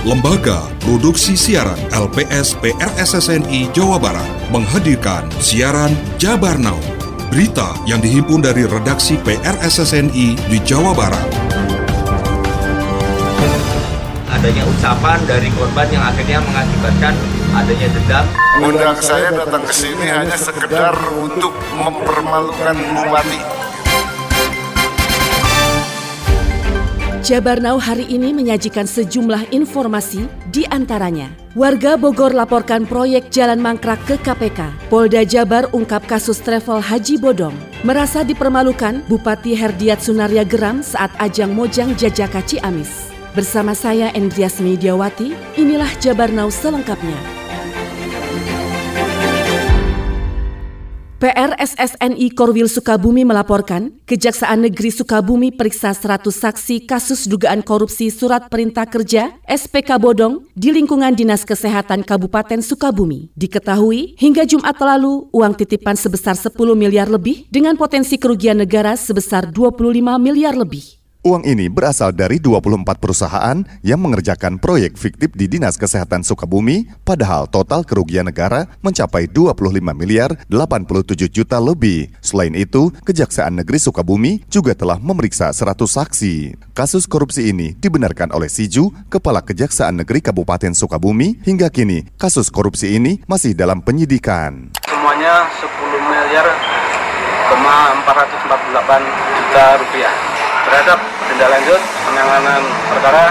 Lembaga Produksi Siaran LPS PRSSNI Jawa Barat menghadirkan siaran Jabar Now. Berita yang dihimpun dari redaksi PRSSNI di Jawa Barat. Adanya ucapan dari korban yang akhirnya mengakibatkan adanya dendam. Undang saya datang ke sini hanya sekedar untuk mempermalukan Bupati. Jabar Now hari ini menyajikan sejumlah informasi di antaranya. Warga Bogor laporkan proyek Jalan Mangkrak ke KPK. Polda Jabar ungkap kasus travel Haji Bodong. Merasa dipermalukan, Bupati Herdiat Sunaria geram saat ajang Mojang Jajaka Ciamis. Bersama saya Endrias Mediawati, inilah Jabar Now selengkapnya. PRSSNI Korwil Sukabumi melaporkan, Kejaksaan Negeri Sukabumi periksa 100 saksi kasus dugaan korupsi surat perintah kerja SPK Bodong di lingkungan Dinas Kesehatan Kabupaten Sukabumi. Diketahui, hingga Jumat lalu, uang titipan sebesar 10 miliar lebih dengan potensi kerugian negara sebesar 25 miliar lebih. Uang ini berasal dari 24 perusahaan yang mengerjakan proyek fiktif di Dinas Kesehatan Sukabumi, padahal total kerugian negara mencapai 25 miliar 87 juta lebih. Selain itu, Kejaksaan Negeri Sukabumi juga telah memeriksa 100 saksi. Kasus korupsi ini dibenarkan oleh Siju, Kepala Kejaksaan Negeri Kabupaten Sukabumi, hingga kini kasus korupsi ini masih dalam penyidikan. Semuanya 10 miliar 448 juta rupiah terhadap tindak lanjut penanganan perkara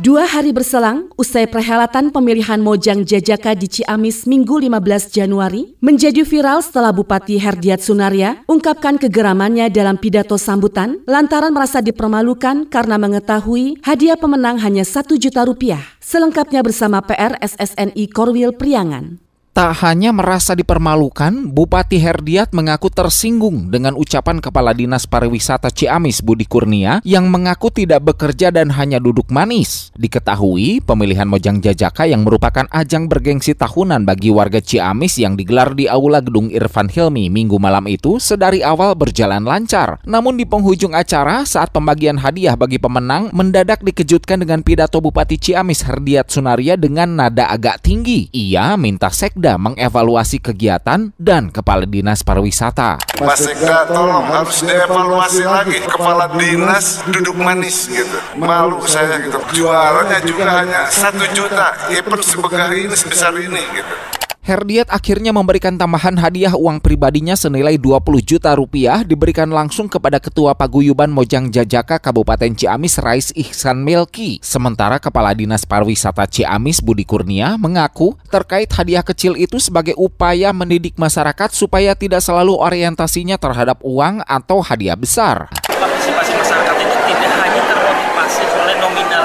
Dua hari berselang, usai perhelatan pemilihan Mojang Jajaka di Ciamis Minggu 15 Januari, menjadi viral setelah Bupati Herdiat Sunaria ungkapkan kegeramannya dalam pidato sambutan lantaran merasa dipermalukan karena mengetahui hadiah pemenang hanya satu juta rupiah. Selengkapnya bersama PR SSNI Korwil Priangan. Tak hanya merasa dipermalukan, Bupati Herdiat mengaku tersinggung dengan ucapan Kepala Dinas Pariwisata Ciamis Budi Kurnia yang mengaku tidak bekerja dan hanya duduk manis. Diketahui, pemilihan Mojang Jajaka yang merupakan ajang bergengsi tahunan bagi warga Ciamis yang digelar di Aula Gedung Irfan Hilmi minggu malam itu sedari awal berjalan lancar. Namun di penghujung acara, saat pembagian hadiah bagi pemenang, mendadak dikejutkan dengan pidato Bupati Ciamis Herdiat Sunaria dengan nada agak tinggi. Ia minta sek Sekda mengevaluasi kegiatan dan Kepala Dinas Pariwisata. Mas Sekda tolong harus dievaluasi lagi. Kepala Dinas duduk manis gitu. Malu saya gitu. Juaranya juga hanya satu juta. Event sebegah ini sebesar ini gitu. Herdiat akhirnya memberikan tambahan hadiah uang pribadinya senilai 20 juta rupiah diberikan langsung kepada Ketua Paguyuban Mojang Jajaka Kabupaten Ciamis Rais Ihsan Melki. Sementara Kepala Dinas Pariwisata Ciamis Budi Kurnia mengaku terkait hadiah kecil itu sebagai upaya mendidik masyarakat supaya tidak selalu orientasinya terhadap uang atau hadiah besar. Partisipasi masyarakat itu tidak hanya termotivasi oleh nominal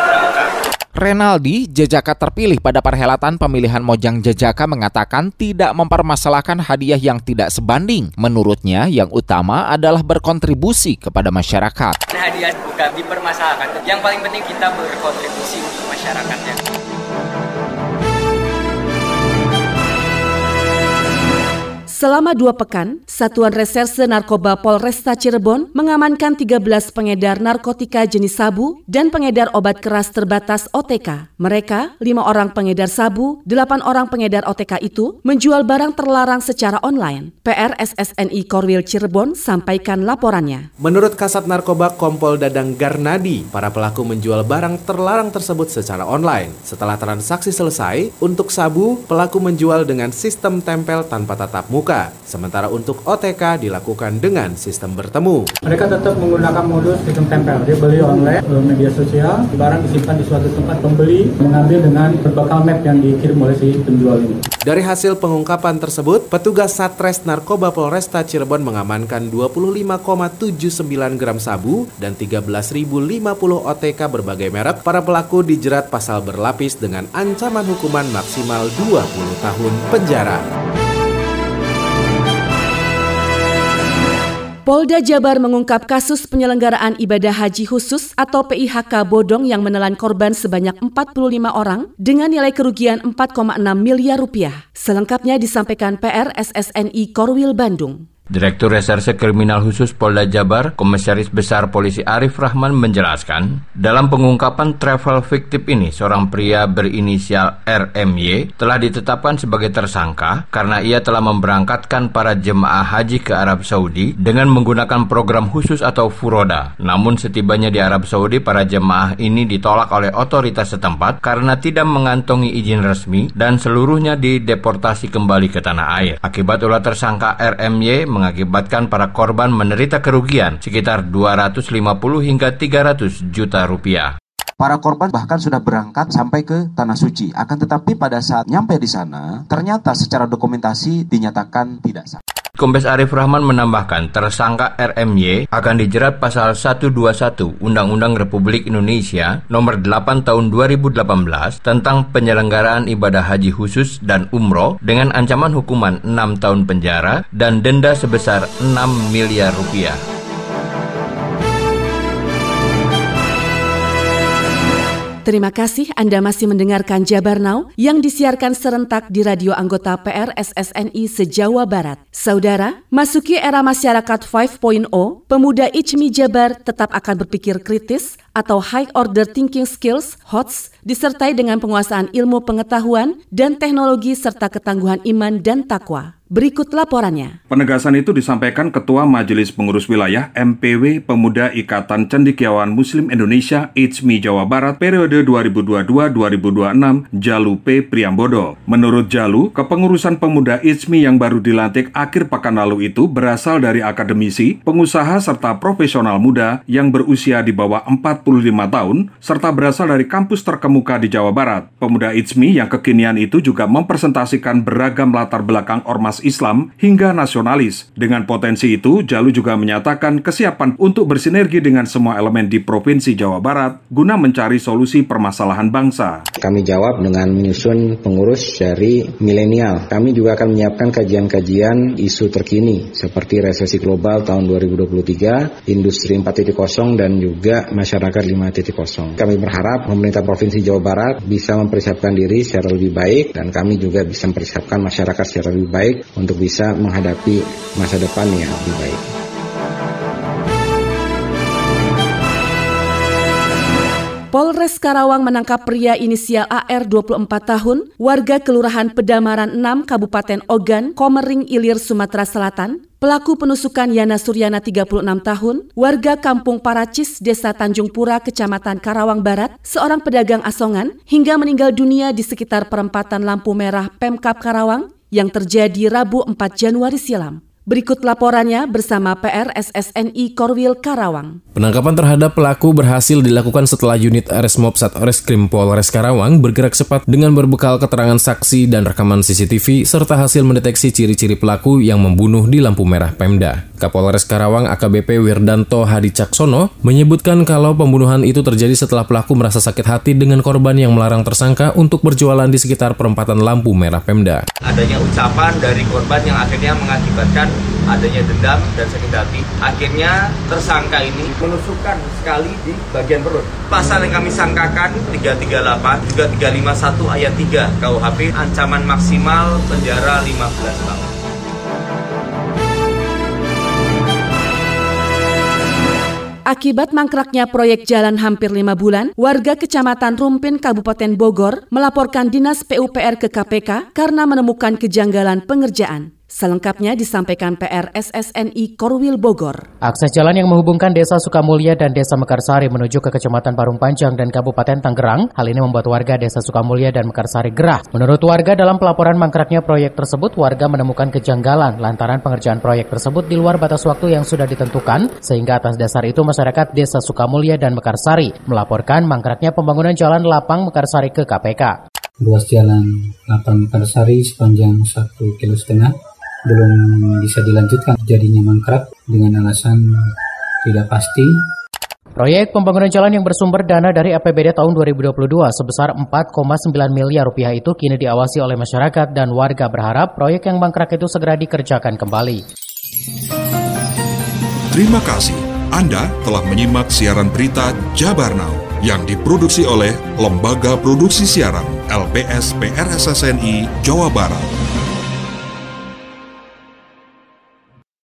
Renaldi, Jejaka terpilih pada perhelatan pemilihan Mojang Jejaka mengatakan tidak mempermasalahkan hadiah yang tidak sebanding. Menurutnya, yang utama adalah berkontribusi kepada masyarakat. Hadiah bukan dipermasalahkan. Yang paling penting kita berkontribusi untuk masyarakatnya. Selama dua pekan, Satuan Reserse Narkoba Polresta Cirebon mengamankan 13 pengedar narkotika jenis sabu dan pengedar obat keras terbatas OTK. Mereka, lima orang pengedar sabu, delapan orang pengedar OTK itu menjual barang terlarang secara online. PR SSNI Korwil Cirebon sampaikan laporannya. Menurut Kasat Narkoba Kompol Dadang Garnadi, para pelaku menjual barang terlarang tersebut secara online. Setelah transaksi selesai, untuk sabu, pelaku menjual dengan sistem tempel tanpa tatap muka muka. Sementara untuk OTK dilakukan dengan sistem bertemu. Mereka tetap menggunakan modus sistem tempel. Dia beli online melalui media sosial, barang disimpan di suatu tempat pembeli mengambil dengan berbekal map yang dikirim oleh si penjual ini. Dari hasil pengungkapan tersebut, petugas Satres Narkoba Polresta Cirebon mengamankan 25,79 gram sabu dan 13.050 OTK berbagai merek. Para pelaku dijerat pasal berlapis dengan ancaman hukuman maksimal 20 tahun penjara. Polda Jabar mengungkap kasus penyelenggaraan ibadah haji khusus atau PIHK bodong yang menelan korban sebanyak 45 orang dengan nilai kerugian 4,6 miliar rupiah. Selengkapnya disampaikan PR SSNI Korwil Bandung. Direktur Reserse Kriminal Khusus Polda Jabar, Komisaris Besar Polisi Arif Rahman menjelaskan, dalam pengungkapan travel fiktif ini, seorang pria berinisial RMY telah ditetapkan sebagai tersangka karena ia telah memberangkatkan para jemaah haji ke Arab Saudi dengan menggunakan program khusus atau furoda. Namun setibanya di Arab Saudi, para jemaah ini ditolak oleh otoritas setempat karena tidak mengantongi izin resmi dan seluruhnya dideportasi kembali ke tanah air. Akibat ulah tersangka RMY mengakibatkan para korban menderita kerugian sekitar 250 hingga 300 juta rupiah. Para korban bahkan sudah berangkat sampai ke Tanah Suci. Akan tetapi pada saat nyampe di sana, ternyata secara dokumentasi dinyatakan tidak sah. Kombes Arif Rahman menambahkan tersangka RMY akan dijerat pasal 121 Undang-Undang Republik Indonesia nomor 8 tahun 2018 tentang penyelenggaraan ibadah haji khusus dan umroh dengan ancaman hukuman 6 tahun penjara dan denda sebesar 6 miliar rupiah. Terima kasih Anda masih mendengarkan Jabar Now yang disiarkan serentak di radio anggota PRSSNI se-Jawa Barat. Saudara, masuki era masyarakat 5.0, pemuda Icmi Jabar tetap akan berpikir kritis atau high order thinking skills, HOTS, disertai dengan penguasaan ilmu pengetahuan dan teknologi serta ketangguhan iman dan takwa. Berikut laporannya. Penegasan itu disampaikan Ketua Majelis Pengurus Wilayah MPW Pemuda Ikatan Cendikiawan Muslim Indonesia ICMI Jawa Barat periode 2022-2026 Jalu P. Priambodo. Menurut Jalu, kepengurusan pemuda ICMI yang baru dilantik akhir pekan lalu itu berasal dari akademisi, pengusaha serta profesional muda yang berusia di bawah 45 tahun serta berasal dari kampus terkemuka di Jawa Barat. Pemuda ICMI yang kekinian itu juga mempresentasikan beragam latar belakang ormas Islam hingga nasionalis. Dengan potensi itu, Jalu juga menyatakan kesiapan untuk bersinergi dengan semua elemen di Provinsi Jawa Barat guna mencari solusi permasalahan bangsa. Kami jawab dengan menyusun pengurus dari milenial. Kami juga akan menyiapkan kajian-kajian isu terkini seperti resesi global tahun 2023, industri 4.0 dan juga masyarakat 5.0. Kami berharap pemerintah Provinsi Jawa Barat bisa mempersiapkan diri secara lebih baik dan kami juga bisa mempersiapkan masyarakat secara lebih baik untuk bisa menghadapi masa depan yang lebih baik. Polres Karawang menangkap pria inisial AR 24 tahun, warga Kelurahan Pedamaran 6 Kabupaten Ogan, Komering Ilir, Sumatera Selatan. Pelaku penusukan Yana Suryana 36 tahun, warga Kampung Paracis, Desa Tanjung Pura, Kecamatan Karawang Barat, seorang pedagang asongan, hingga meninggal dunia di sekitar perempatan lampu merah Pemkap Karawang yang terjadi Rabu 4 Januari silam. Berikut laporannya bersama PRSSNI Korwil Karawang. Penangkapan terhadap pelaku berhasil dilakukan setelah unit Resmob Satreskrim Polres Karawang bergerak cepat dengan berbekal keterangan saksi dan rekaman CCTV serta hasil mendeteksi ciri-ciri pelaku yang membunuh di lampu merah Pemda. Kapolres Karawang AKBP Wirdanto Hadi Caksono menyebutkan kalau pembunuhan itu terjadi setelah pelaku merasa sakit hati dengan korban yang melarang tersangka untuk berjualan di sekitar perempatan lampu merah Pemda. Adanya ucapan dari korban yang akhirnya mengakibatkan adanya dendam dan sakit hati. Akhirnya tersangka ini menusukkan sekali di bagian perut. Pasal yang kami sangkakan 338 juga 351 ayat 3 KUHP ancaman maksimal penjara 15 tahun. Akibat mangkraknya proyek jalan hampir lima bulan, warga Kecamatan Rumpin, Kabupaten Bogor melaporkan Dinas PUPR ke KPK karena menemukan kejanggalan pengerjaan. Selengkapnya disampaikan PR SSNI Korwil Bogor. Akses jalan yang menghubungkan Desa Sukamulya dan Desa Mekarsari menuju ke Kecamatan Parung Panjang dan Kabupaten Tangerang, hal ini membuat warga Desa Sukamulya dan Mekarsari gerah. Menurut warga dalam pelaporan mangkraknya proyek tersebut, warga menemukan kejanggalan lantaran pengerjaan proyek tersebut di luar batas waktu yang sudah ditentukan, sehingga atas dasar itu masyarakat Desa Sukamulya dan Mekarsari melaporkan mangkraknya pembangunan jalan lapang Mekarsari ke KPK. Ruas jalan lapang Mekarsari sepanjang 1 kilo setengah belum bisa dilanjutkan jadinya mangkrak dengan alasan tidak pasti. Proyek pembangunan jalan yang bersumber dana dari APBD tahun 2022 sebesar 4,9 miliar rupiah itu kini diawasi oleh masyarakat dan warga berharap proyek yang mangkrak itu segera dikerjakan kembali. Terima kasih. Anda telah menyimak siaran berita Jabar Now yang diproduksi oleh Lembaga Produksi Siaran LPS PRSSNI Jawa Barat.